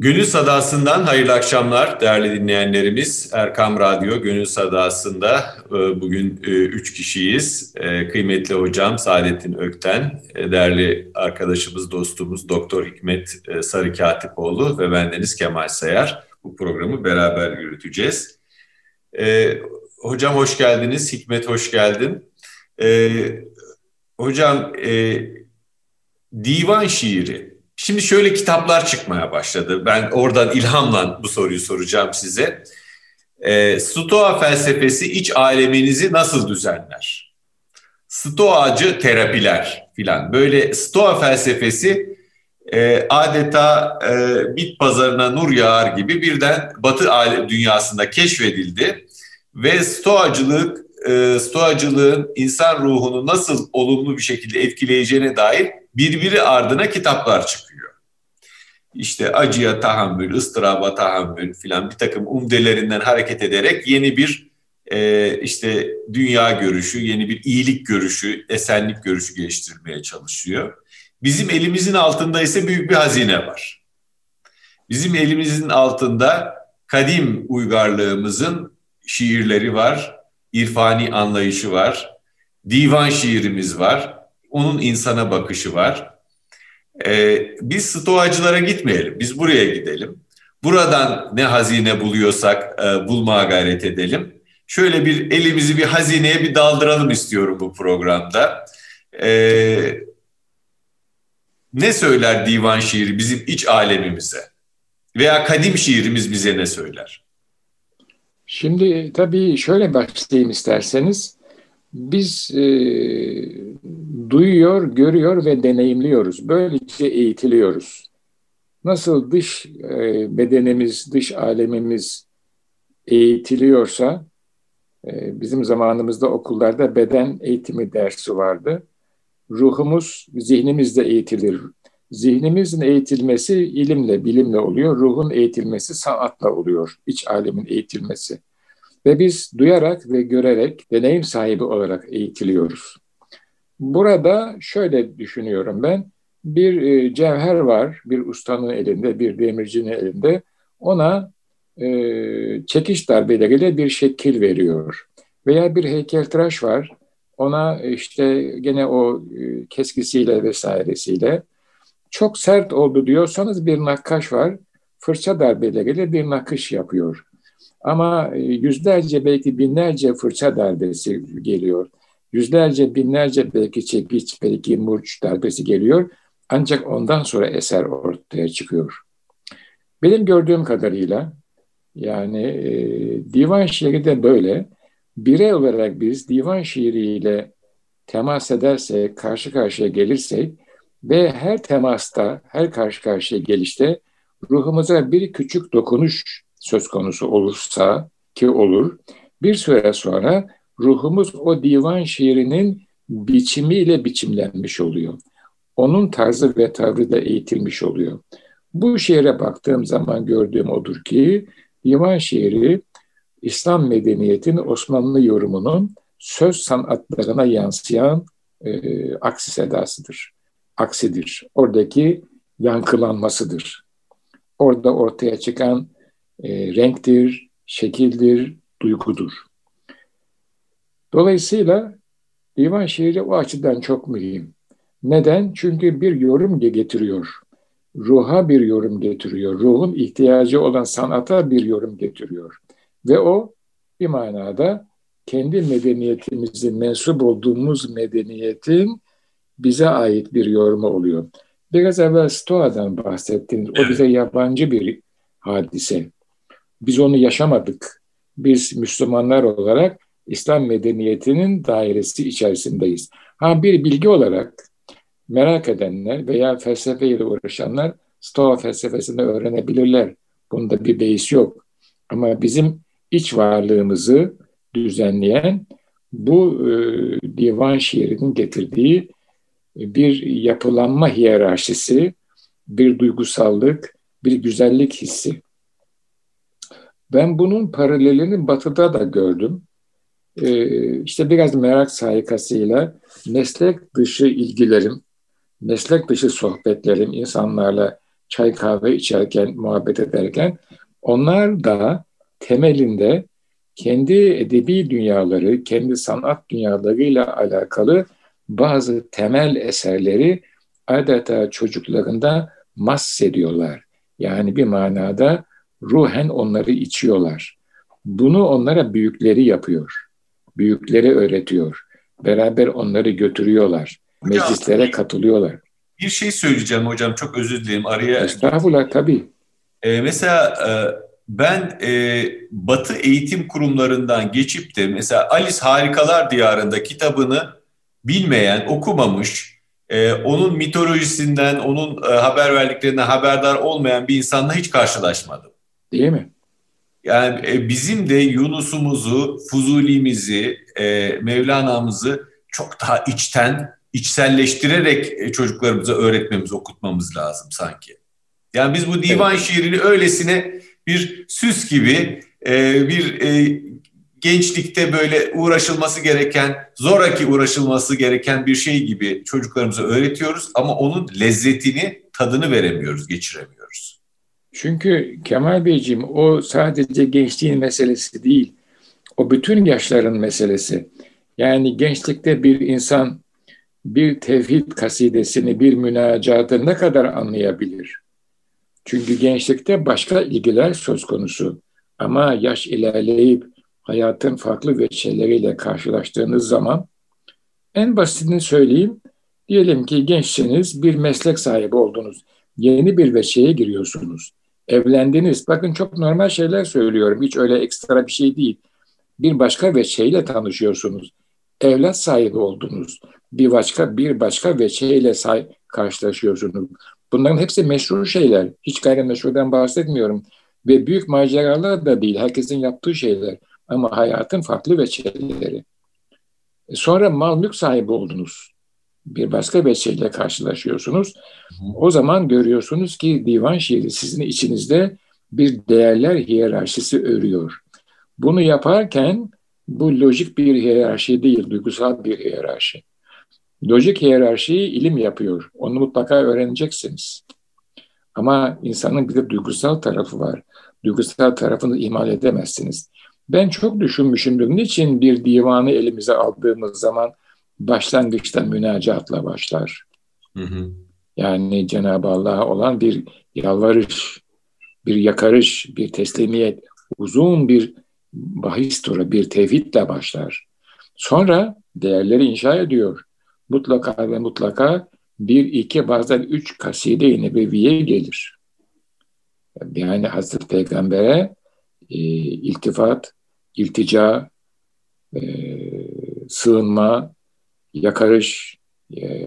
Gönül Sadası'ndan hayırlı akşamlar değerli dinleyenlerimiz. Erkam Radyo Gönül Sadası'nda e, bugün e, üç kişiyiz. E, kıymetli hocam Saadettin Ökten, değerli arkadaşımız, dostumuz Doktor Hikmet Sarı Katipoğlu ve bendeniz Kemal Sayar. Bu programı beraber yürüteceğiz. Hocam hoş geldiniz, Hikmet hoş geldin. Hocam divan şiiri Şimdi şöyle kitaplar çıkmaya başladı. Ben oradan ilhamla bu soruyu soracağım size. E, Stoa felsefesi iç aleminizi nasıl düzenler? Stoacı terapiler filan. Böyle Stoa felsefesi e, adeta e, bit pazarına nur yağar gibi birden Batı alem dünyasında keşfedildi ve Stoacılık e, Stoacılığın insan ruhunu nasıl olumlu bir şekilde etkileyeceğine dair birbiri ardına kitaplar çıkıyor. İşte acıya tahammül, ıstıraba tahammül filan bir takım umdelerinden hareket ederek yeni bir e, işte dünya görüşü, yeni bir iyilik görüşü, esenlik görüşü geliştirmeye çalışıyor. Bizim elimizin altında ise büyük bir hazine var. Bizim elimizin altında kadim uygarlığımızın şiirleri var, irfani anlayışı var, divan şiirimiz var, onun insana bakışı var. Ee, biz stoacılara gitmeyelim, biz buraya gidelim. Buradan ne hazine buluyorsak e, bulmaya gayret edelim. Şöyle bir elimizi bir hazineye bir daldıralım istiyorum bu programda. Ee, ne söyler divan şiiri bizim iç alemimize? Veya kadim şiirimiz bize ne söyler? Şimdi tabii şöyle başlayayım isterseniz. Biz e, duyuyor, görüyor ve deneyimliyoruz. Böylece eğitiliyoruz. Nasıl dış e, bedenimiz, dış alemimiz eğitiliyorsa, e, bizim zamanımızda okullarda beden eğitimi dersi vardı. Ruhumuz, zihnimiz de eğitilir. Zihnimizin eğitilmesi ilimle, bilimle oluyor. Ruhun eğitilmesi sanatla oluyor. İç alemin eğitilmesi. Ve biz duyarak ve görerek deneyim sahibi olarak eğitiliyoruz. Burada şöyle düşünüyorum ben. Bir e, cevher var, bir ustanın elinde, bir demircinin elinde. Ona e, çekiş darbeleriyle bir şekil veriyor. Veya bir heykeltıraş var. Ona işte gene o e, keskisiyle vesairesiyle çok sert oldu diyorsanız bir nakkaş var. Fırça darbeleriyle bir nakış yapıyor. Ama e, yüzlerce belki binlerce fırça darbesi geliyor. Yüzlerce binlerce belki çekiç, belki murç darbesi geliyor. Ancak ondan sonra eser ortaya çıkıyor. Benim gördüğüm kadarıyla yani e, divan şiiri de böyle. Birey olarak biz divan şiiriyle temas edersek, karşı karşıya gelirsek ve her temasta, her karşı karşıya gelişte ruhumuza bir küçük dokunuş söz konusu olursa ki olur, bir süre sonra ruhumuz o divan şiirinin biçimiyle biçimlenmiş oluyor. Onun tarzı ve tavrı da eğitilmiş oluyor. Bu şiire baktığım zaman gördüğüm odur ki divan şiiri İslam medeniyetin Osmanlı yorumunun söz sanatlarına yansıyan e, aksi sedasıdır. Aksidir. Oradaki yankılanmasıdır. Orada ortaya çıkan e, renktir, şekildir, duygudur. Dolayısıyla divan şiiri o açıdan çok mühim. Neden? Çünkü bir yorum getiriyor. Ruha bir yorum getiriyor. Ruhun ihtiyacı olan sanata bir yorum getiriyor. Ve o bir manada kendi medeniyetimizin mensup olduğumuz medeniyetin bize ait bir yorumu oluyor. Biraz evvel Stoa'dan bahsettiniz. O bize yabancı bir hadise. Biz onu yaşamadık. Biz Müslümanlar olarak İslam medeniyetinin dairesi içerisindeyiz. Ha bir bilgi olarak merak edenler veya felsefeyle uğraşanlar Stoa felsefesini öğrenebilirler. Bunda bir beis yok. Ama bizim iç varlığımızı düzenleyen bu e, divan şiirinin getirdiği bir yapılanma hiyerarşisi, bir duygusallık, bir güzellik hissi. Ben bunun paralelini batıda da gördüm. Ee, işte biraz merak sayikasıyla meslek dışı ilgilerim, meslek dışı sohbetlerim, insanlarla çay kahve içerken, muhabbet ederken onlar da temelinde kendi edebi dünyaları, kendi sanat dünyalarıyla alakalı bazı temel eserleri adeta çocuklarında mahsediyorlar. Yani bir manada ruhen onları içiyorlar. Bunu onlara büyükleri yapıyor. Büyükleri öğretiyor. Beraber onları götürüyorlar. Hocam, Meclislere katılıyorlar. Bir şey söyleyeceğim hocam. Çok özür dilerim. Araya... Estağfurullah tabii. Ee, mesela e, ben e, Batı eğitim kurumlarından geçip de mesela Alice Harikalar Diyarı'nda kitabını bilmeyen, okumamış, e, onun mitolojisinden, onun e, haber verdiklerinden haberdar olmayan bir insanla hiç karşılaşmadım. Değil mi? Yani e, bizim de Yunus'umuzu, Fuzuli'mizi, e, Mevlana'mızı çok daha içten, içselleştirerek e, çocuklarımıza öğretmemiz, okutmamız lazım sanki. Yani biz bu divan evet. şiirini öylesine bir süs gibi, e, bir e, gençlikte böyle uğraşılması gereken, zoraki uğraşılması gereken bir şey gibi çocuklarımıza öğretiyoruz ama onun lezzetini, tadını veremiyoruz, geçiremiyoruz. Çünkü Kemal Beyciğim o sadece gençliğin meselesi değil. O bütün yaşların meselesi. Yani gençlikte bir insan bir tevhid kasidesini, bir münacatı ne kadar anlayabilir? Çünkü gençlikte başka ilgiler söz konusu. Ama yaş ilerleyip hayatın farklı veçeleriyle karşılaştığınız zaman en basitini söyleyeyim. Diyelim ki gençsiniz, bir meslek sahibi oldunuz. Yeni bir veçeye giriyorsunuz. Evlendiniz. Bakın çok normal şeyler söylüyorum. Hiç öyle ekstra bir şey değil. Bir başka veçeyle tanışıyorsunuz. Evlat sahibi oldunuz. Bir başka bir başka veçeyle say karşılaşıyorsunuz. Bunların hepsi meşru şeyler. Hiç gayrimeşrudan bahsetmiyorum. Ve büyük maceralar da değil. Herkesin yaptığı şeyler. Ama hayatın farklı veçeleri. E, sonra mal mülk sahibi oldunuz. Bir başka veçeyle karşılaşıyorsunuz. O zaman görüyorsunuz ki divan şiiri sizin içinizde bir değerler hiyerarşisi örüyor. Bunu yaparken bu lojik bir hiyerarşi değil, duygusal bir hiyerarşi. Lojik hiyerarşiyi ilim yapıyor. Onu mutlaka öğreneceksiniz. Ama insanın bir de duygusal tarafı var. Duygusal tarafını ihmal edemezsiniz. Ben çok düşünmüşümdür. Niçin bir divanı elimize aldığımız zaman başlangıçta münacatla başlar? Hı hı. Yani Cenab-ı Allah'a olan bir yalvarış, bir yakarış, bir teslimiyet, uzun bir bahis turu, bir tevhidle başlar. Sonra değerleri inşa ediyor. Mutlaka ve mutlaka bir, iki, bazen üç kaside-i nebeviye gelir. Yani Hazreti Peygamber'e e, iltifat, iltica, e, sığınma, yakarış e,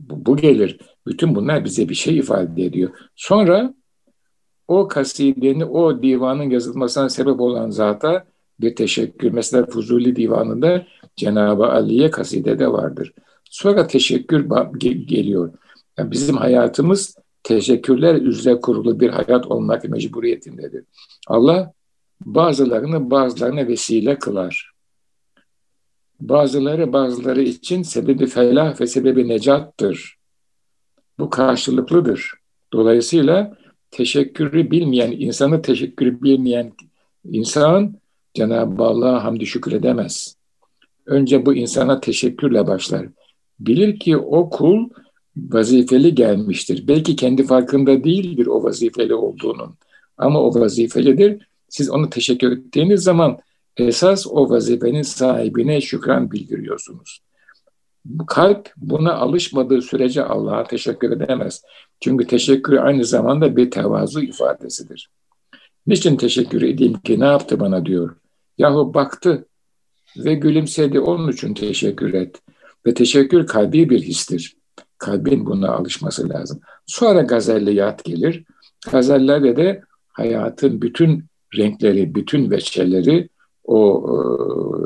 bu, gelir. Bütün bunlar bize bir şey ifade ediyor. Sonra o kasidenin, o divanın yazılmasına sebep olan zata bir teşekkür. Mesela Fuzuli divanında Cenab-ı Ali'ye kaside de vardır. Sonra teşekkür geliyor. Yani bizim hayatımız teşekkürler üzere kurulu bir hayat olmak mecburiyetindedir. Allah bazılarını bazılarına vesile kılar. Bazıları bazıları için sebebi felah ve sebebi necattır. Bu karşılıklıdır. Dolayısıyla teşekkürü bilmeyen, insanı teşekkürü bilmeyen insan Cenab-ı Allah'a hamdü şükredemez. Önce bu insana teşekkürle başlar. Bilir ki o kul vazifeli gelmiştir. Belki kendi farkında değildir o vazifeli olduğunun. Ama o vazifelidir. Siz onu teşekkür ettiğiniz zaman esas o vazifenin sahibine şükran bildiriyorsunuz. Kalp buna alışmadığı sürece Allah'a teşekkür edemez. Çünkü teşekkür aynı zamanda bir tevazu ifadesidir. Niçin teşekkür edeyim ki ne yaptı bana diyor. Yahu baktı ve gülümsedi onun için teşekkür et. Ve teşekkür kalbi bir histir. Kalbin buna alışması lazım. Sonra gazelliyat gelir. Gazellerde de hayatın bütün renkleri, bütün veçeleri o e,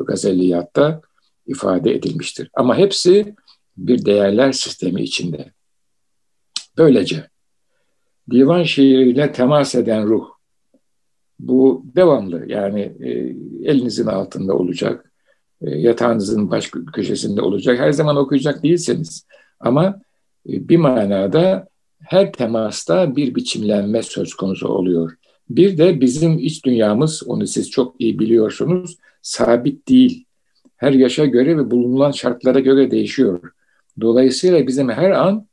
gazelliyatta ifade edilmiştir. Ama hepsi bir değerler sistemi içinde. Böylece divan şiiriyle temas eden ruh bu devamlı yani e, elinizin altında olacak, e, yatağınızın baş köşesinde olacak. Her zaman okuyacak değilseniz ama e, bir manada her temasta bir biçimlenme söz konusu oluyor. Bir de bizim iç dünyamız, onu siz çok iyi biliyorsunuz, sabit değil. Her yaşa göre ve bulunan şartlara göre değişiyor. Dolayısıyla bizim her an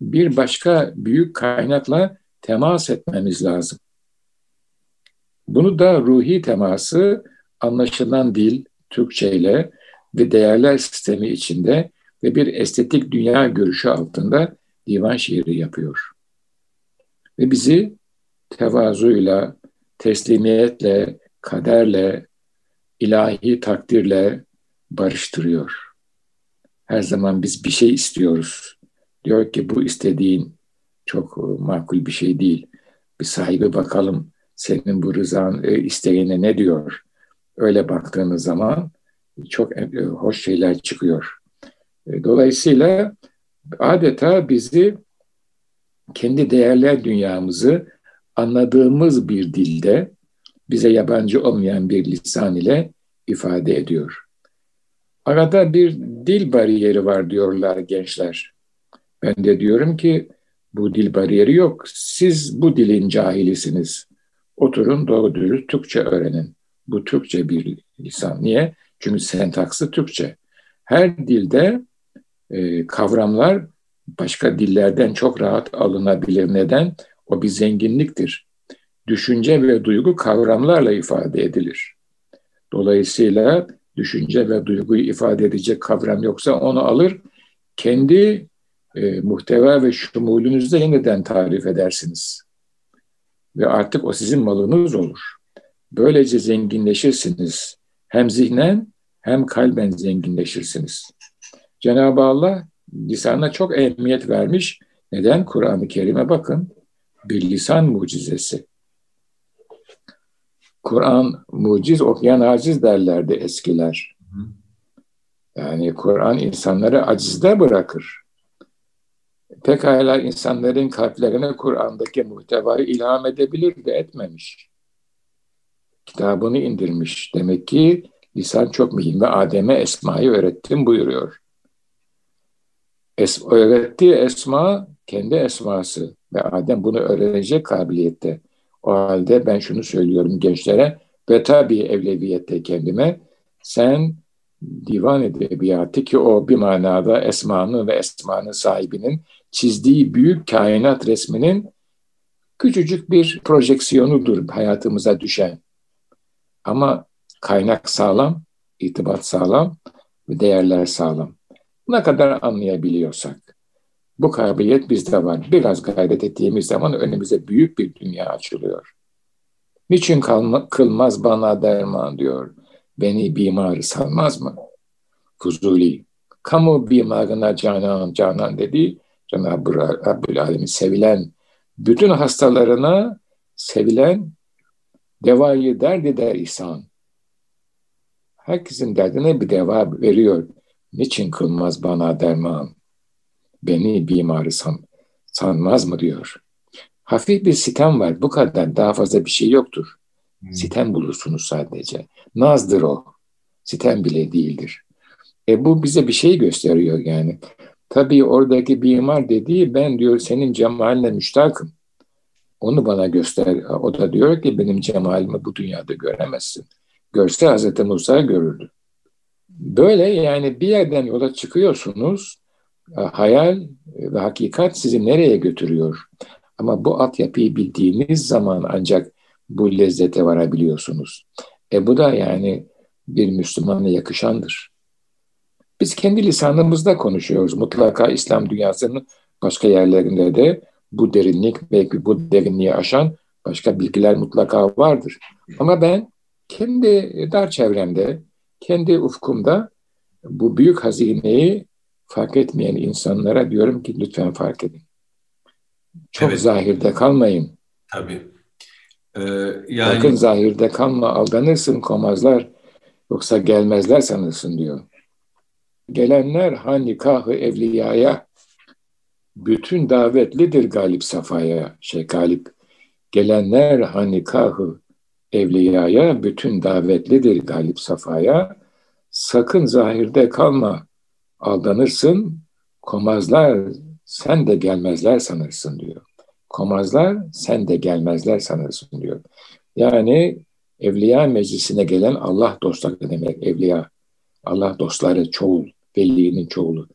bir başka büyük kaynakla temas etmemiz lazım. Bunu da ruhi teması anlaşılan dil, Türkçe ile ve değerler sistemi içinde ve bir estetik dünya görüşü altında divan şiiri yapıyor. Ve bizi tevazuyla, teslimiyetle, kaderle, ilahi takdirle barıştırıyor. Her zaman biz bir şey istiyoruz. Diyor ki bu istediğin çok makul bir şey değil. Bir sahibi bakalım senin bu rızan e, isteğine ne diyor? Öyle baktığınız zaman çok e, hoş şeyler çıkıyor. E, dolayısıyla adeta bizi kendi değerler dünyamızı anladığımız bir dilde bize yabancı olmayan bir lisan ile ifade ediyor. Arada bir dil bariyeri var diyorlar gençler. Ben de diyorum ki bu dil bariyeri yok. Siz bu dilin cahilisiniz. Oturun doğru dürüst Türkçe öğrenin. Bu Türkçe bir lisan. Niye? Çünkü sentaksı Türkçe. Her dilde e, kavramlar başka dillerden çok rahat alınabilir. Neden? O bir zenginliktir. Düşünce ve duygu kavramlarla ifade edilir. Dolayısıyla düşünce ve duyguyu ifade edecek kavram yoksa onu alır, kendi e, muhteva ve şumulünüzde yeniden tarif edersiniz. Ve artık o sizin malınız olur. Böylece zenginleşirsiniz. Hem zihnen hem kalben zenginleşirsiniz. Cenab-ı Allah lisana çok ehemmiyet vermiş. Neden? Kur'an-ı Kerim'e bakın. Bir lisan mucizesi. Kur'an muciz okuyan aciz derlerdi eskiler. Yani Kur'an insanları acizde bırakır. Pekala insanların kalplerine Kur'an'daki muhtevayı ilham edebilir de etmemiş. Kitabını indirmiş. Demek ki lisan çok mühim ve Adem'e Esma'yı öğrettim buyuruyor. Es öğrettiği Esma kendi esması ve Adem bunu öğrenecek kabiliyette. O halde ben şunu söylüyorum gençlere ve tabii evleviyette kendime sen divan edebiyatı ki o bir manada esmanın ve esmanın sahibinin çizdiği büyük kainat resminin küçücük bir projeksiyonudur hayatımıza düşen. Ama kaynak sağlam, itibat sağlam ve değerler sağlam. Ne kadar anlayabiliyorsak. Bu kabiliyet bizde var. Biraz gayret ettiğimiz zaman önümüze büyük bir dünya açılıyor. Niçin kalma, kılmaz bana derman diyor. Beni bimarı sanmaz mı? Fuzuli. Kamu bimarına canan, canan dedi. Cenab-ı Rabbül Alemin sevilen, bütün hastalarına sevilen devayı dert eder ihsan. Herkesin derdine bir deva veriyor. Niçin kılmaz bana derman? Beni bimarı san, sanmaz mı diyor. Hafif bir sitem var. Bu kadar. Daha fazla bir şey yoktur. Hmm. Sitem bulursunuz sadece. Nazdır o. Sitem bile değildir. E bu bize bir şey gösteriyor yani. Tabii oradaki bimar dediği ben diyor senin cemaline müştakım. Onu bana göster. O da diyor ki benim cemalimi bu dünyada göremezsin. Görse Hazreti Musa görürdü. Böyle yani bir yerden yola çıkıyorsunuz. Hayal ve hakikat sizi nereye götürüyor? Ama bu altyapıyı bildiğiniz zaman ancak bu lezzete varabiliyorsunuz. E bu da yani bir Müslümana yakışandır. Biz kendi lisanımızda konuşuyoruz. Mutlaka İslam dünyasının başka yerlerinde de bu derinlik belki bu derinliği aşan başka bilgiler mutlaka vardır. Ama ben kendi dar çevremde, kendi ufkumda bu büyük hazineyi fark etmeyen insanlara diyorum ki lütfen fark edin. Çok evet. zahirde kalmayın. Tabii. Ee, yani... Sakın zahirde kalma, aldanırsın komazlar, yoksa gelmezler sanırsın diyor. Gelenler ha nikahı evliyaya, bütün davetlidir galip safaya, şey galip. Gelenler ha nikahı evliyaya, bütün davetlidir galip safaya. Sakın zahirde kalma, aldanırsın, komazlar sen de gelmezler sanırsın diyor. Komazlar sen de gelmezler sanırsın diyor. Yani evliya meclisine gelen Allah dostları demek evliya. Allah dostları çoğul, velinin çoğulu.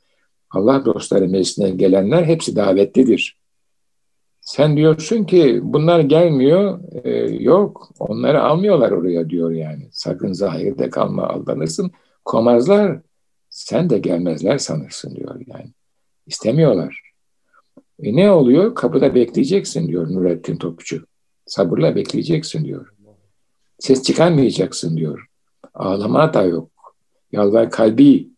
Allah dostları meclisine gelenler hepsi davetlidir. Sen diyorsun ki bunlar gelmiyor, e, yok onları almıyorlar oraya diyor yani. Sakın zahirde kalma aldanırsın. Komazlar sen de gelmezler sanırsın diyor yani. İstemiyorlar. E ne oluyor? Kapıda bekleyeceksin diyor Nurettin Topçu. Sabırla bekleyeceksin diyor. Ses çıkarmayacaksın diyor. Ağlama da yok. Yalvar kalbi.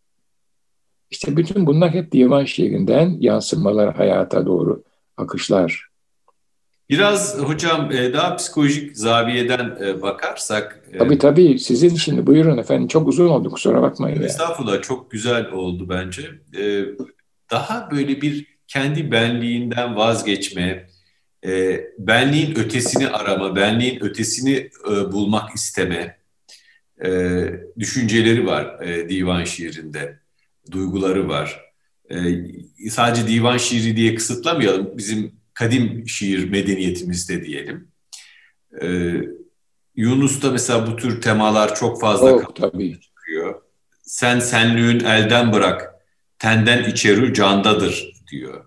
İşte bütün bunlar hep divan şiirinden yansımalar hayata doğru akışlar. Biraz hocam e, daha psikolojik zaviyeden e, bakarsak. E, tabii tabii sizin şimdi buyurun efendim çok uzun oldu kusura bakmayın. Estağfurullah yani. çok güzel oldu bence. Daha böyle bir kendi benliğinden vazgeçme, benliğin ötesini arama, benliğin ötesini bulmak isteme düşünceleri var divan şiirinde, duyguları var. Sadece divan şiiri diye kısıtlamayalım. Bizim kadim şiir medeniyetimizde diyelim. Ee, Yunus'ta mesela bu tür temalar çok fazla çok, tabii. çıkıyor. Sen senlüğün elden bırak, tenden içeri candadır diyor.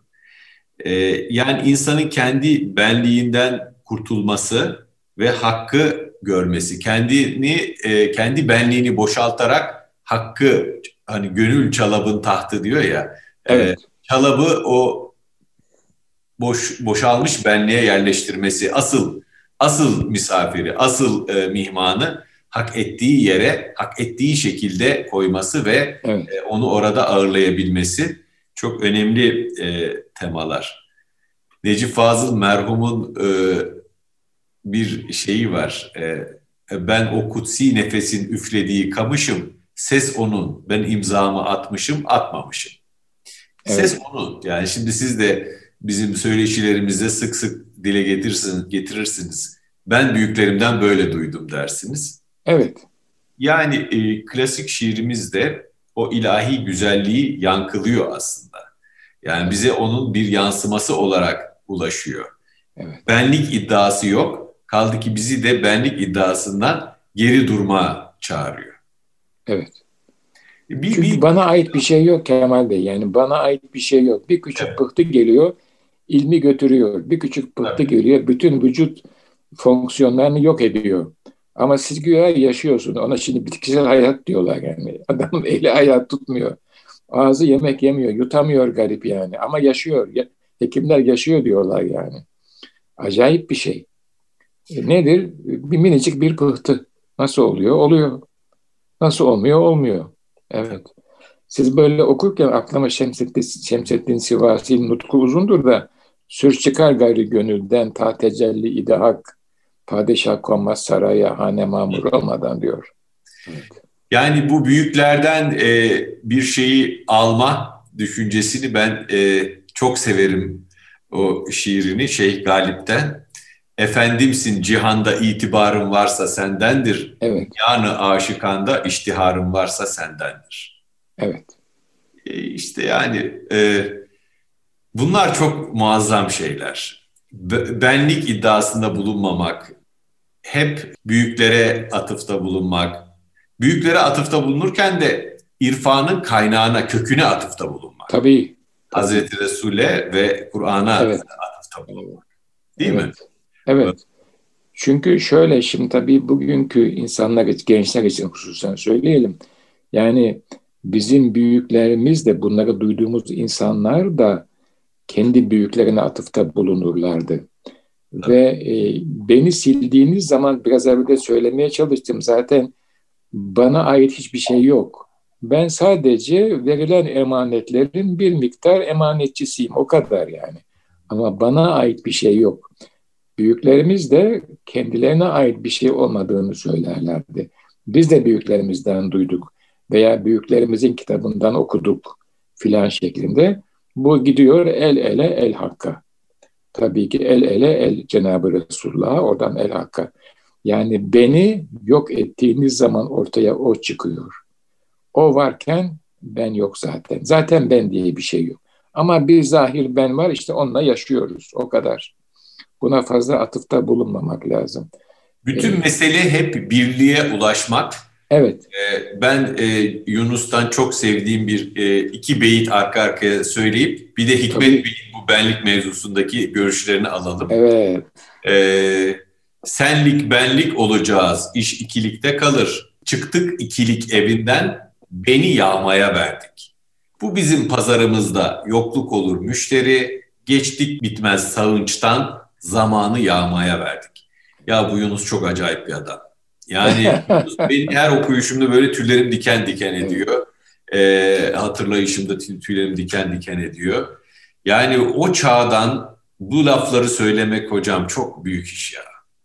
Ee, yani insanın kendi benliğinden kurtulması ve hakkı görmesi, kendini e, kendi benliğini boşaltarak hakkı hani gönül çalabın tahtı diyor ya. Evet. E, çalabı o boş boşalmış benliğe yerleştirmesi asıl asıl misafiri, asıl e, mihmanı hak ettiği yere, hak ettiği şekilde koyması ve evet. e, onu orada ağırlayabilmesi çok önemli e, temalar. Necip Fazıl merhumun e, bir şeyi var. E, ben o kutsi nefesin üflediği kamışım, ses onun, ben imzamı atmışım, atmamışım. Evet. Ses onun. Yani şimdi siz de bizim söyleşilerimizde sık sık dile getirsin, getirirsiniz. Ben büyüklerimden böyle duydum dersiniz. Evet. Yani e, klasik şiirimizde o ilahi güzelliği yankılıyor aslında. Yani bize onun bir yansıması olarak ulaşıyor. Evet. Benlik iddiası yok. Kaldı ki bizi de benlik iddiasından geri durma çağırıyor. Evet. Bir, Çünkü bir, bana ait bir şey yok Kemal Bey. Yani bana ait bir şey yok. Bir küçük evet. pıhtı geliyor ilmi götürüyor. Bir küçük pıhtı evet. geliyor, bütün vücut fonksiyonlarını yok ediyor. Ama siz güya yaşıyorsun. Ona şimdi bitkisel hayat diyorlar yani. Adamın eli hayat tutmuyor. Ağzı yemek yemiyor, yutamıyor garip yani. Ama yaşıyor. Hekimler yaşıyor diyorlar yani. Acayip bir şey. E nedir? Bir minicik bir pıhtı. Nasıl oluyor? Oluyor. Nasıl olmuyor? Olmuyor. Evet. Siz böyle okurken aklıma Şemsettin, Şemsettin Sivasi'nin nutku uzundur da Sür çıkar gayri gönülden ta tecelli idahak, padişah konmaz saraya hane mamur olmadan diyor. Yani bu büyüklerden e, bir şeyi alma düşüncesini ben e, çok severim o şiirini Şeyh Galip'ten. Efendimsin cihanda itibarın varsa sendendir. Evet. Yani aşıkanda iştiharın varsa sendendir. Evet. E, işte yani e, Bunlar çok muazzam şeyler. Benlik iddiasında bulunmamak, hep büyüklere atıfta bulunmak, büyüklere atıfta bulunurken de irfanın kaynağına, köküne atıfta bulunmak. Tabii. Hazreti Resul'e ve Kur'an'a evet. atıfta bulunmak. Değil evet. mi? Evet. Çünkü şöyle şimdi tabii bugünkü insanlar, gençler için hususen söyleyelim. Yani bizim büyüklerimiz de bunları duyduğumuz insanlar da kendi büyüklerine atıfta bulunurlardı. Evet. Ve e, beni sildiğiniz zaman biraz evvel söylemeye çalıştım zaten bana ait hiçbir şey yok. Ben sadece verilen emanetlerin bir miktar emanetçisiyim o kadar yani. Ama bana ait bir şey yok. Büyüklerimiz de kendilerine ait bir şey olmadığını söylerlerdi. Biz de büyüklerimizden duyduk veya büyüklerimizin kitabından okuduk filan şeklinde. Bu gidiyor el ele el hakka. Tabii ki el ele el Cenab-ı Resulullah'a oradan el hakka. Yani beni yok ettiğiniz zaman ortaya o çıkıyor. O varken ben yok zaten. Zaten ben diye bir şey yok. Ama bir zahir ben var işte onunla yaşıyoruz o kadar. Buna fazla atıfta bulunmamak lazım. Bütün evet. mesele hep birliğe ulaşmak. Evet. Ee, ben e, Yunus'tan çok sevdiğim bir e, iki beyit arka arkaya söyleyip bir de Hikmet Bey'in bu benlik mevzusundaki görüşlerini alalım. Evet. Ee, senlik benlik olacağız, iş ikilikte kalır. Çıktık ikilik evinden, beni yağmaya verdik. Bu bizim pazarımızda yokluk olur müşteri, geçtik bitmez sağınçtan zamanı yağmaya verdik. Ya bu Yunus çok acayip bir adam. Yani benim her okuyuşumda böyle tüylerim diken diken ediyor. Ee, hatırlayışımda tüylerim diken diken ediyor. Yani o çağdan bu lafları söylemek hocam çok büyük iş ya.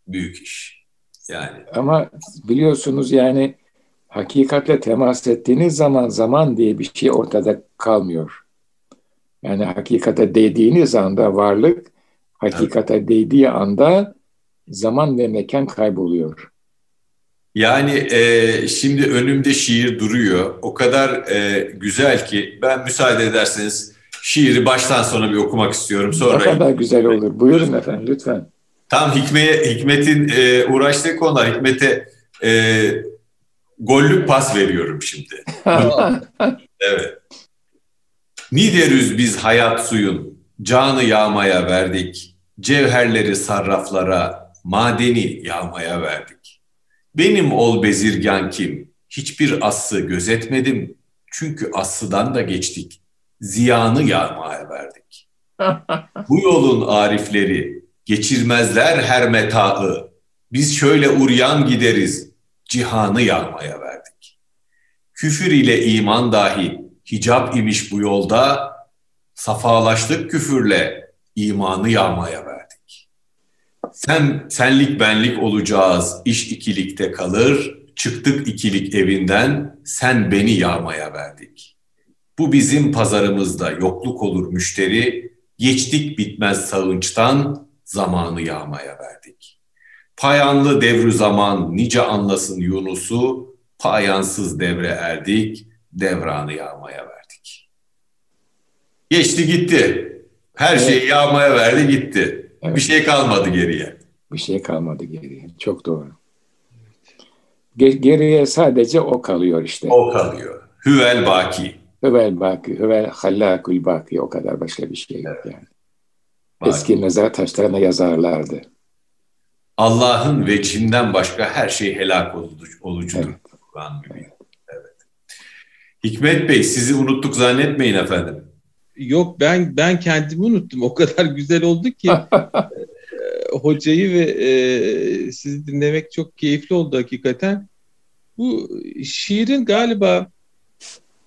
Büyük iş. Yani. Ama biliyorsunuz yani hakikatle temas ettiğiniz zaman zaman diye bir şey ortada kalmıyor. Yani hakikate değdiğiniz anda varlık, hakikate evet. değdiği anda zaman ve mekan kayboluyor. Yani e, şimdi önümde şiir duruyor. O kadar e, güzel ki ben müsaade ederseniz şiiri baştan sona bir okumak istiyorum. Sonra ne kadar güzel olur. Buyurun efendim lütfen. Tam Hikmet'e, Hikmet'in e, uğraştığı konular. Hikmet'e e, gollük pas veriyorum şimdi. evet. Niderüz biz hayat suyun, canı yağmaya verdik. Cevherleri sarraflara, madeni yağmaya verdik. Benim ol bezirgan kim, hiçbir aslı gözetmedim. Çünkü aslıdan da geçtik, ziyanı yağmaya verdik. Bu yolun arifleri, geçirmezler her metaı. Biz şöyle uryan gideriz, cihanı yağmaya verdik. Küfür ile iman dahi hicap imiş bu yolda, safalaştık küfürle, imanı yağmaya verdik. Sen senlik benlik olacağız, iş ikilikte kalır, çıktık ikilik evinden, sen beni yağmaya verdik. Bu bizim pazarımızda yokluk olur müşteri, geçtik bitmez sağınçtan, zamanı yağmaya verdik. Payanlı devru zaman nice anlasın Yunus'u, payansız devre erdik, devranı yağmaya verdik. Geçti gitti. Her şeyi yağmaya verdi gitti. Evet. Bir şey kalmadı geriye. Bir şey kalmadı geriye. Çok doğru. Geriye sadece o kalıyor işte. O kalıyor. Hüvel baki. Hüvel baki. Hüvel hallakul baki. O kadar başka bir şey yok evet. yani. Eski mezar taşlarına yazarlardı. Allah'ın vecihinden başka her şey helak olucudur. Evet. Kur'an evet. evet. Hikmet Bey sizi unuttuk zannetmeyin efendim. Yok ben ben kendimi unuttum. O kadar güzel oldu ki hocayı ve e, sizi dinlemek çok keyifli oldu hakikaten. Bu şiirin galiba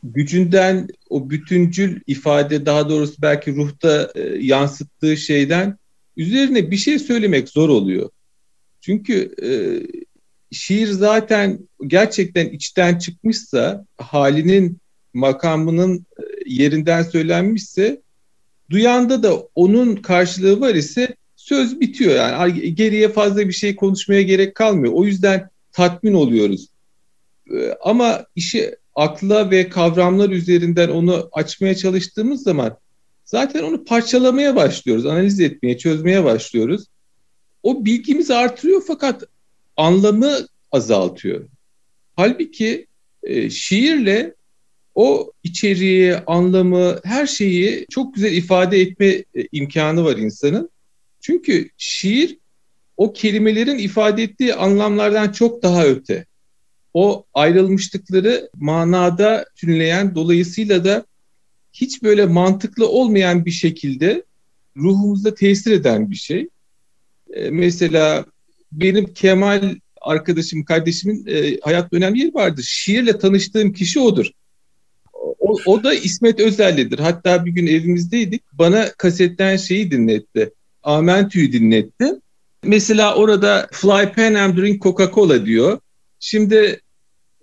gücünden o bütüncül ifade daha doğrusu belki ruhta e, yansıttığı şeyden üzerine bir şey söylemek zor oluyor. Çünkü e, şiir zaten gerçekten içten çıkmışsa halinin makamının e, yerinden söylenmişse duyanda da onun karşılığı var ise söz bitiyor yani geriye fazla bir şey konuşmaya gerek kalmıyor. O yüzden tatmin oluyoruz. E, ama işi akla ve kavramlar üzerinden onu açmaya çalıştığımız zaman zaten onu parçalamaya başlıyoruz, analiz etmeye, çözmeye başlıyoruz. O bilgimizi artırıyor fakat anlamı azaltıyor. Halbuki e, şiirle o içeriği, anlamı, her şeyi çok güzel ifade etme e, imkanı var insanın. Çünkü şiir o kelimelerin ifade ettiği anlamlardan çok daha öte o ayrılmışlıkları manada tünleyen dolayısıyla da hiç böyle mantıklı olmayan bir şekilde ruhumuzda tesir eden bir şey. E, mesela benim Kemal arkadaşım, kardeşimin e, hayatta önemli yeri vardır. Şiirle tanıştığım kişi odur. O, o da İsmet Özel'lidir. Hatta bir gün evimizdeydik. Bana kasetten şeyi dinletti. Amentü'yü dinletti. Mesela orada Fly Pan and Drink Coca-Cola diyor. Şimdi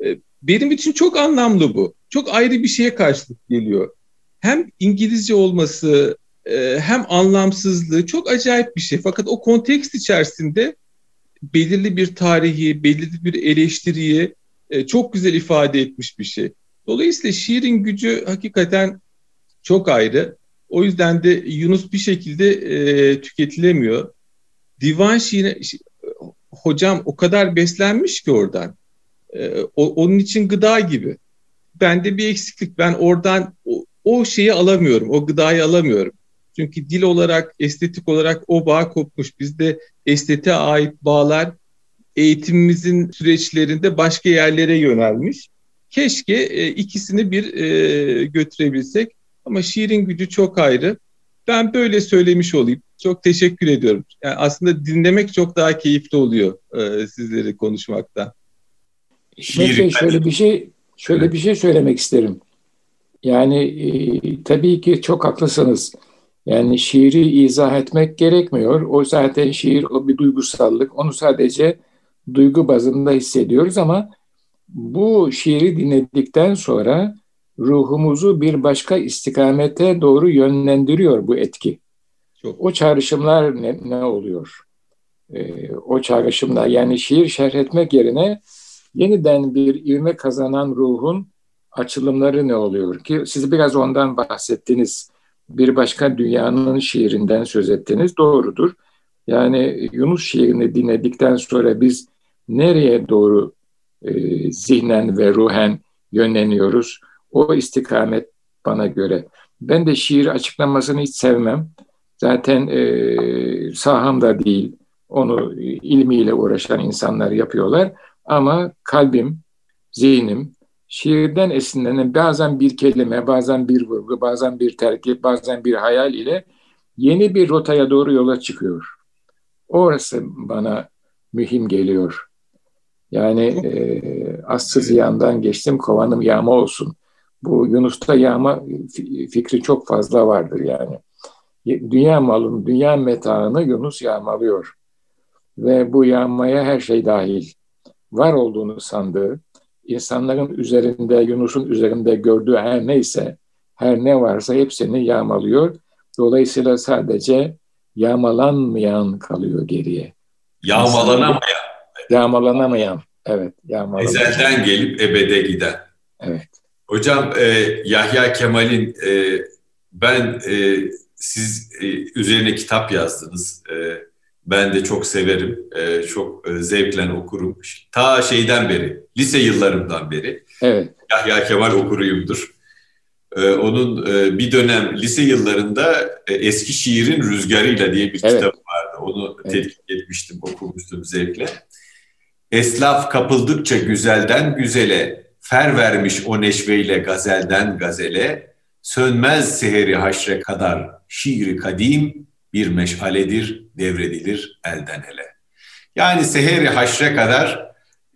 e, benim için çok anlamlı bu. Çok ayrı bir şeye karşılık geliyor. Hem İngilizce olması e, hem anlamsızlığı çok acayip bir şey. Fakat o kontekst içerisinde belirli bir tarihi, belirli bir eleştiriyi e, çok güzel ifade etmiş bir şey. Dolayısıyla şiirin gücü hakikaten çok ayrı. O yüzden de Yunus bir şekilde e, tüketilemiyor. Divan şiiri hocam o kadar beslenmiş ki oradan. E, o, onun için gıda gibi. Bende bir eksiklik. Ben oradan o, o şeyi alamıyorum. O gıdayı alamıyorum. Çünkü dil olarak, estetik olarak o bağ kopmuş. Bizde estetiğe ait bağlar eğitimimizin süreçlerinde başka yerlere yönelmiş. Keşke e, ikisini bir e, götürebilsek ama şiirin gücü çok ayrı. Ben böyle söylemiş olayım. Çok teşekkür ediyorum. Yani aslında dinlemek çok daha keyifli oluyor e, sizleri konuşmaktan. Şiir şöyle bir şey şöyle evet. bir şey söylemek isterim. Yani e, tabii ki çok haklısınız. Yani şiiri izah etmek gerekmiyor. O zaten şiir o bir duygusallık. Onu sadece duygu bazında hissediyoruz ama bu şiiri dinledikten sonra ruhumuzu bir başka istikamete doğru yönlendiriyor bu etki. Çok. O çağrışımlar ne, ne oluyor? Ee, o çağrışımlar yani şiir şerh etmek yerine yeniden bir ivme kazanan ruhun açılımları ne oluyor ki siz biraz ondan bahsettiniz. Bir başka dünyanın şiirinden söz ettiniz. Doğrudur. Yani Yunus şiirini dinledikten sonra biz nereye doğru e, zihnen ve ruhen yönleniyoruz? O istikamet bana göre. Ben de şiir açıklamasını hiç sevmem. Zaten e, sahamda değil. Onu ilmiyle uğraşan insanlar yapıyorlar. Ama kalbim, zihnim, şiirden esinlenen bazen bir kelime, bazen bir vurgu, bazen bir terkip, bazen bir hayal ile yeni bir rotaya doğru yola çıkıyor. Orası bana mühim geliyor. Yani e, assız yağından geçtim kovanım yağma olsun. Bu Yunus'ta yağma fikri çok fazla vardır yani. Dünya malını, dünya metaını Yunus yağmalıyor. Ve bu yağmaya her şey dahil. Var olduğunu sandığı, insanların üzerinde, Yunus'un üzerinde gördüğü her neyse, her ne varsa hepsini yağmalıyor. Dolayısıyla sadece yağmalanmayan kalıyor geriye. Yağmalanamayan. Yağmalanamayan. Evet. Yağmalamayan. Ezelden gelip ebede giden. Evet. Hocam e, Yahya Kemal'in e, ben e, siz e, üzerine kitap yazdınız. E, ben de çok severim. E, çok e, zevkle okurum. Ta şeyden beri, lise yıllarımdan beri. Evet. Yahya Kemal okuruyumdur. E, onun e, bir dönem lise yıllarında e, Eski Şiirin Rüzgarıyla diye bir evet. kitap vardı. Onu evet. tetkik etmiştim, okumuştum zevkle. Eslaf kapıldıkça güzelden güzele, fer vermiş o neşveyle gazelden gazele, sönmez seheri haşre kadar şiiri kadim bir meşaledir, devredilir elden ele. Yani seheri haşre kadar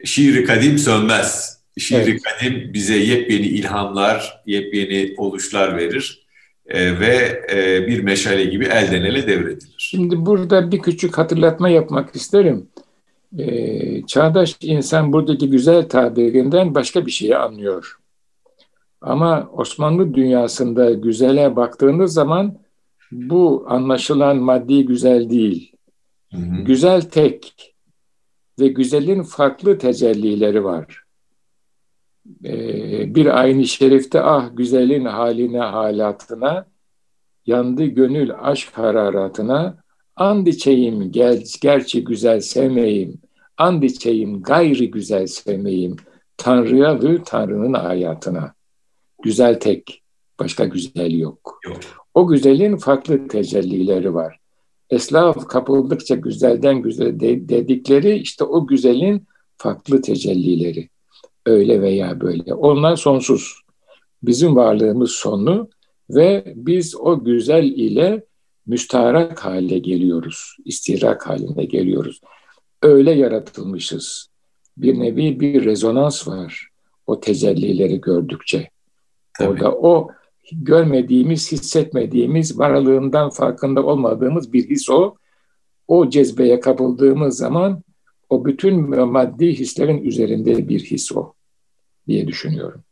şiiri kadim sönmez. Şiiri evet. kadim bize yepyeni ilhamlar, yepyeni oluşlar verir e, ve e, bir meşale gibi elden ele devredilir. Şimdi burada bir küçük hatırlatma yapmak isterim e, çağdaş insan buradaki güzel tabirinden başka bir şeyi anlıyor. Ama Osmanlı dünyasında güzele baktığınız zaman bu anlaşılan maddi güzel değil. Hı hı. Güzel tek ve güzelin farklı tecellileri var. Ee, bir aynı şerifte ah güzelin haline halatına, yandı gönül aşk hararatına, And içeyim gel, gerçi güzel sevmeyim. And içeyim gayri güzel sevmeyim. Tanrı'ya ve Tanrı'nın hayatına. Güzel tek, başka güzel yok. yok. O güzelin farklı tecellileri var. Eslaf kapıldıkça güzelden güzel dedikleri işte o güzelin farklı tecellileri. Öyle veya böyle. Onlar sonsuz. Bizim varlığımız sonlu ve biz o güzel ile müstarak hale geliyoruz, istirak haline geliyoruz. Öyle yaratılmışız. Bir nevi bir rezonans var o tecellileri gördükçe. Tabii. Orada o görmediğimiz, hissetmediğimiz, varlığından farkında olmadığımız bir his o. O cezbeye kapıldığımız zaman o bütün maddi hislerin üzerinde bir his o diye düşünüyorum.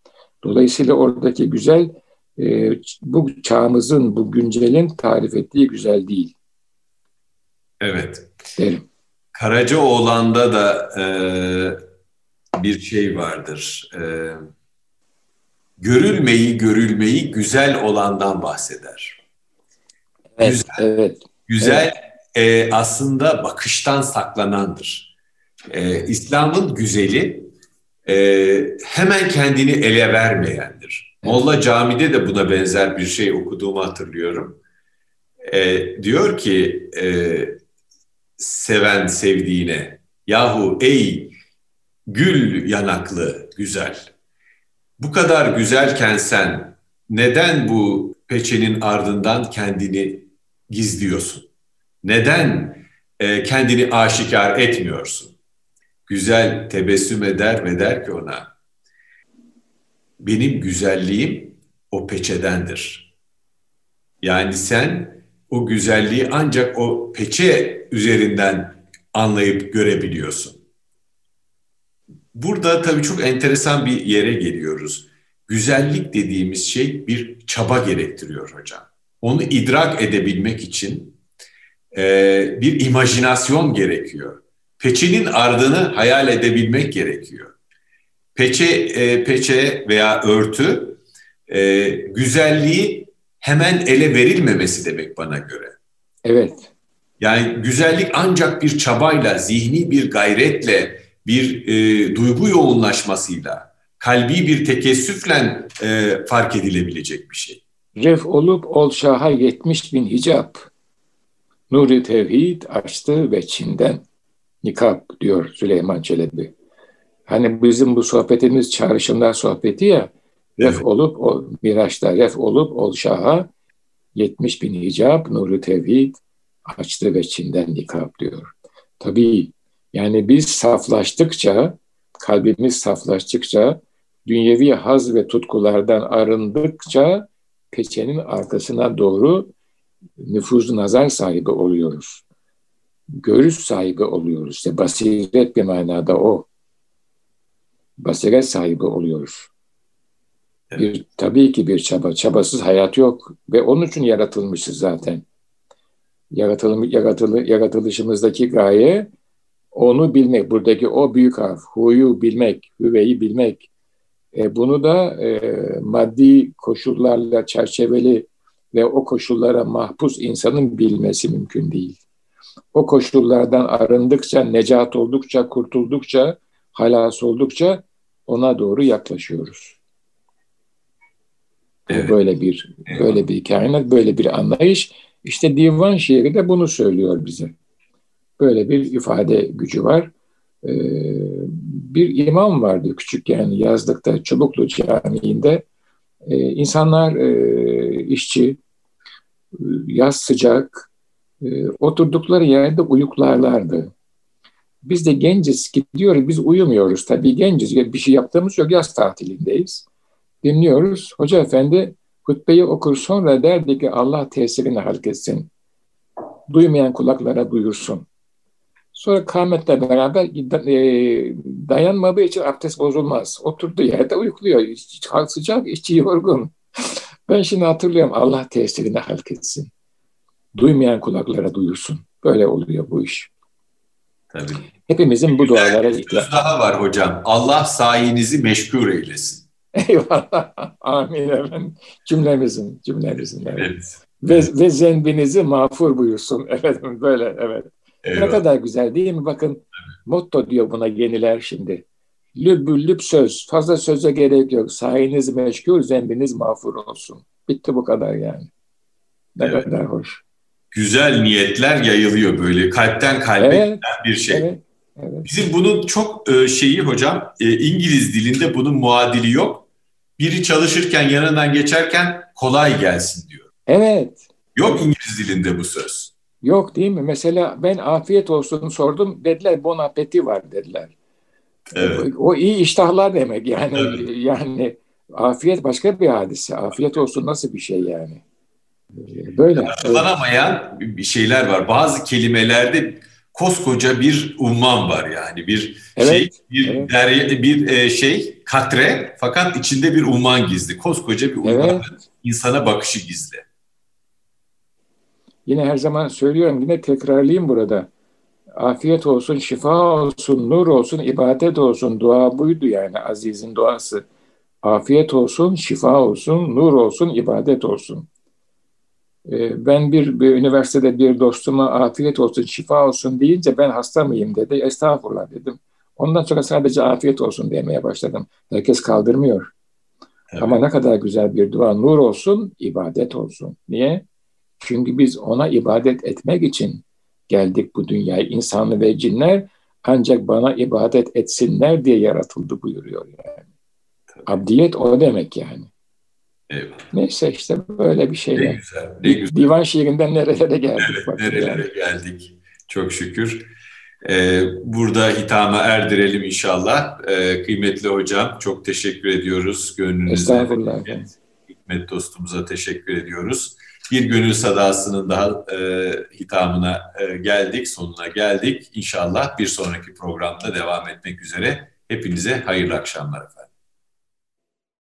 Dolayısıyla oradaki güzel e, bu çağımızın, bu güncelin tarif ettiği güzel değil. Evet. Derim. Karacaoğlan'da da e, bir şey vardır. E, görülmeyi, görülmeyi güzel olandan bahseder. güzel, evet. güzel evet. E, aslında bakıştan saklanandır. E, İslam'ın güzeli e, hemen kendini ele vermeyendir. Evet. Molla Cami'de de buna benzer bir şey okuduğumu hatırlıyorum. E, diyor ki e, seven sevdiğine, yahu ey gül yanaklı güzel, bu kadar güzelken sen neden bu peçenin ardından kendini gizliyorsun? Neden e, kendini aşikar etmiyorsun? Güzel tebessüm eder ve der ki ona, benim güzelliğim o peçedendir. Yani sen o güzelliği ancak o peçe üzerinden anlayıp görebiliyorsun. Burada tabii çok enteresan bir yere geliyoruz. Güzellik dediğimiz şey bir çaba gerektiriyor hocam. Onu idrak edebilmek için e, bir imajinasyon gerekiyor. Peçenin ardını hayal edebilmek gerekiyor. Peçe, e, peçe veya örtü e, güzelliği hemen ele verilmemesi demek bana göre. Evet. Yani güzellik ancak bir çabayla, zihni bir gayretle, bir e, duygu yoğunlaşmasıyla, kalbi bir tekessüfle e, fark edilebilecek bir şey. Ref olup ol şaha yetmiş bin hicap. Nuri tevhid açtı ve Çin'den nikap diyor Süleyman Çelebi. Hani bizim bu sohbetimiz çağrışımlar sohbeti ya. Ref evet. olup o Miraç'ta ref olup ol şaha yetmiş bin hicap nuru tevhid açtı ve Çin'den nikap diyor. Tabii yani biz saflaştıkça, kalbimiz saflaştıkça, dünyevi haz ve tutkulardan arındıkça peçenin arkasına doğru nüfuz nazar sahibi oluyoruz. Görüş sahibi oluyoruz. İşte basiret bir manada o. Basiret sahibi oluyoruz. Evet. Bir, tabii ki bir çaba. Çabasız hayat yok. Ve onun için yaratılmışız zaten. Yaratılım, yaratılı, yaratılışımızdaki gaye onu bilmek, buradaki o büyük harf, huyu bilmek, hüveyi bilmek. E, bunu da e, maddi koşullarla çerçeveli ve o koşullara mahpus insanın bilmesi mümkün değil. O koşullardan arındıkça, necat oldukça, kurtuldukça, halas oldukça ona doğru yaklaşıyoruz. Evet. Böyle bir böyle bir kainat, böyle bir anlayış. İşte divan şiiri de bunu söylüyor bize. Böyle bir ifade gücü var. Ee, bir imam vardı küçükken yazlıkta Çubuklu Camii'nde. Ee, insanlar e, işçi, yaz sıcak, e, oturdukları yerde uyuklarlardı. Biz de genciz gidiyoruz, biz uyumuyoruz tabii genciz. Bir şey yaptığımız yok, yaz tatilindeyiz. Dinliyoruz. Hoca efendi hutbeyi okur sonra derdi ki Allah tesirini halk etsin. Duymayan kulaklara duyursun. Sonra kâmetle beraber e, dayanmadığı için abdest bozulmaz. Oturduğu yerde uykuluyor. Sıcak, içi yorgun. Ben şimdi hatırlıyorum Allah tesirini halk etsin. Duymayan kulaklara duyursun. Böyle oluyor bu iş. Tabii. Hepimizin bu dualara ihtiyacı daha var hocam. Allah sayenizi meşgul eylesin. Eyvallah. Amin efendim. Cümlemizin, cümlemizin. Evet. evet. Ve, ve zenbinizi mağfur buyursun. Efendim böyle evet. Eyvallah. Ne kadar güzel değil mi? Bakın motto diyor buna yeniler şimdi. Lübbüllüb söz. Fazla söze gerek yok. Sahiniz meşgul, zembiniz mağfur olsun. Bitti bu kadar yani. Ne evet. kadar hoş. Güzel niyetler yayılıyor böyle. Kalpten kalbe evet. bir şey. Evet. Evet. Bizim bunun çok e, şeyi hocam e, İngiliz dilinde bunun muadili yok. Biri çalışırken yanından geçerken kolay gelsin diyor. Evet. Yok İngiliz dilinde bu söz. Yok değil mi? Mesela ben afiyet olsun sordum. Dediler bon appetit var dediler. Evet. O, o iyi iştahlar demek yani. Evet. Yani afiyet başka bir hadise. Afiyet olsun nasıl bir şey yani? Böyle. Açıklanamayan bir şeyler var. Bazı kelimelerde koskoca bir umman var yani bir evet, şey bir evet. derya, bir e, şey katre fakat içinde bir umman gizli. Koskoca bir umman evet. insana bakışı gizli. Yine her zaman söylüyorum, yine tekrarlayayım burada. Afiyet olsun, şifa olsun, nur olsun, ibadet olsun. Dua buydu yani Aziz'in duası. Afiyet olsun, şifa olsun, nur olsun, ibadet olsun. E, ben bir, bir üniversitede bir dostuma afiyet olsun, şifa olsun deyince ben hasta mıyım dedi. Estağfurullah dedim. Ondan sonra sadece afiyet olsun demeye başladım. Herkes kaldırmıyor. Evet. Ama ne kadar güzel bir dua. Nur olsun, ibadet olsun. Niye? Çünkü biz ona ibadet etmek için geldik bu dünyaya. İnsanlı ve cinler ancak bana ibadet etsinler diye yaratıldı buyuruyor yani. Tabii. Abdiyet o demek yani. Eyvallah. Neyse işte böyle bir şeyler. Ne güzel, ne güzel. Divan şiirinden nerelere geldik. Evet, nerelere yani. geldik. Çok şükür. Ee, burada hitama erdirelim inşallah. Ee, kıymetli hocam çok teşekkür ediyoruz. Gönlünüze. Estağfurullah. Hikmet dostumuza teşekkür ediyoruz. Bir gönül sadasının daha e, hitamına e, geldik, sonuna geldik. İnşallah bir sonraki programda devam etmek üzere. Hepinize hayırlı akşamlar efendim.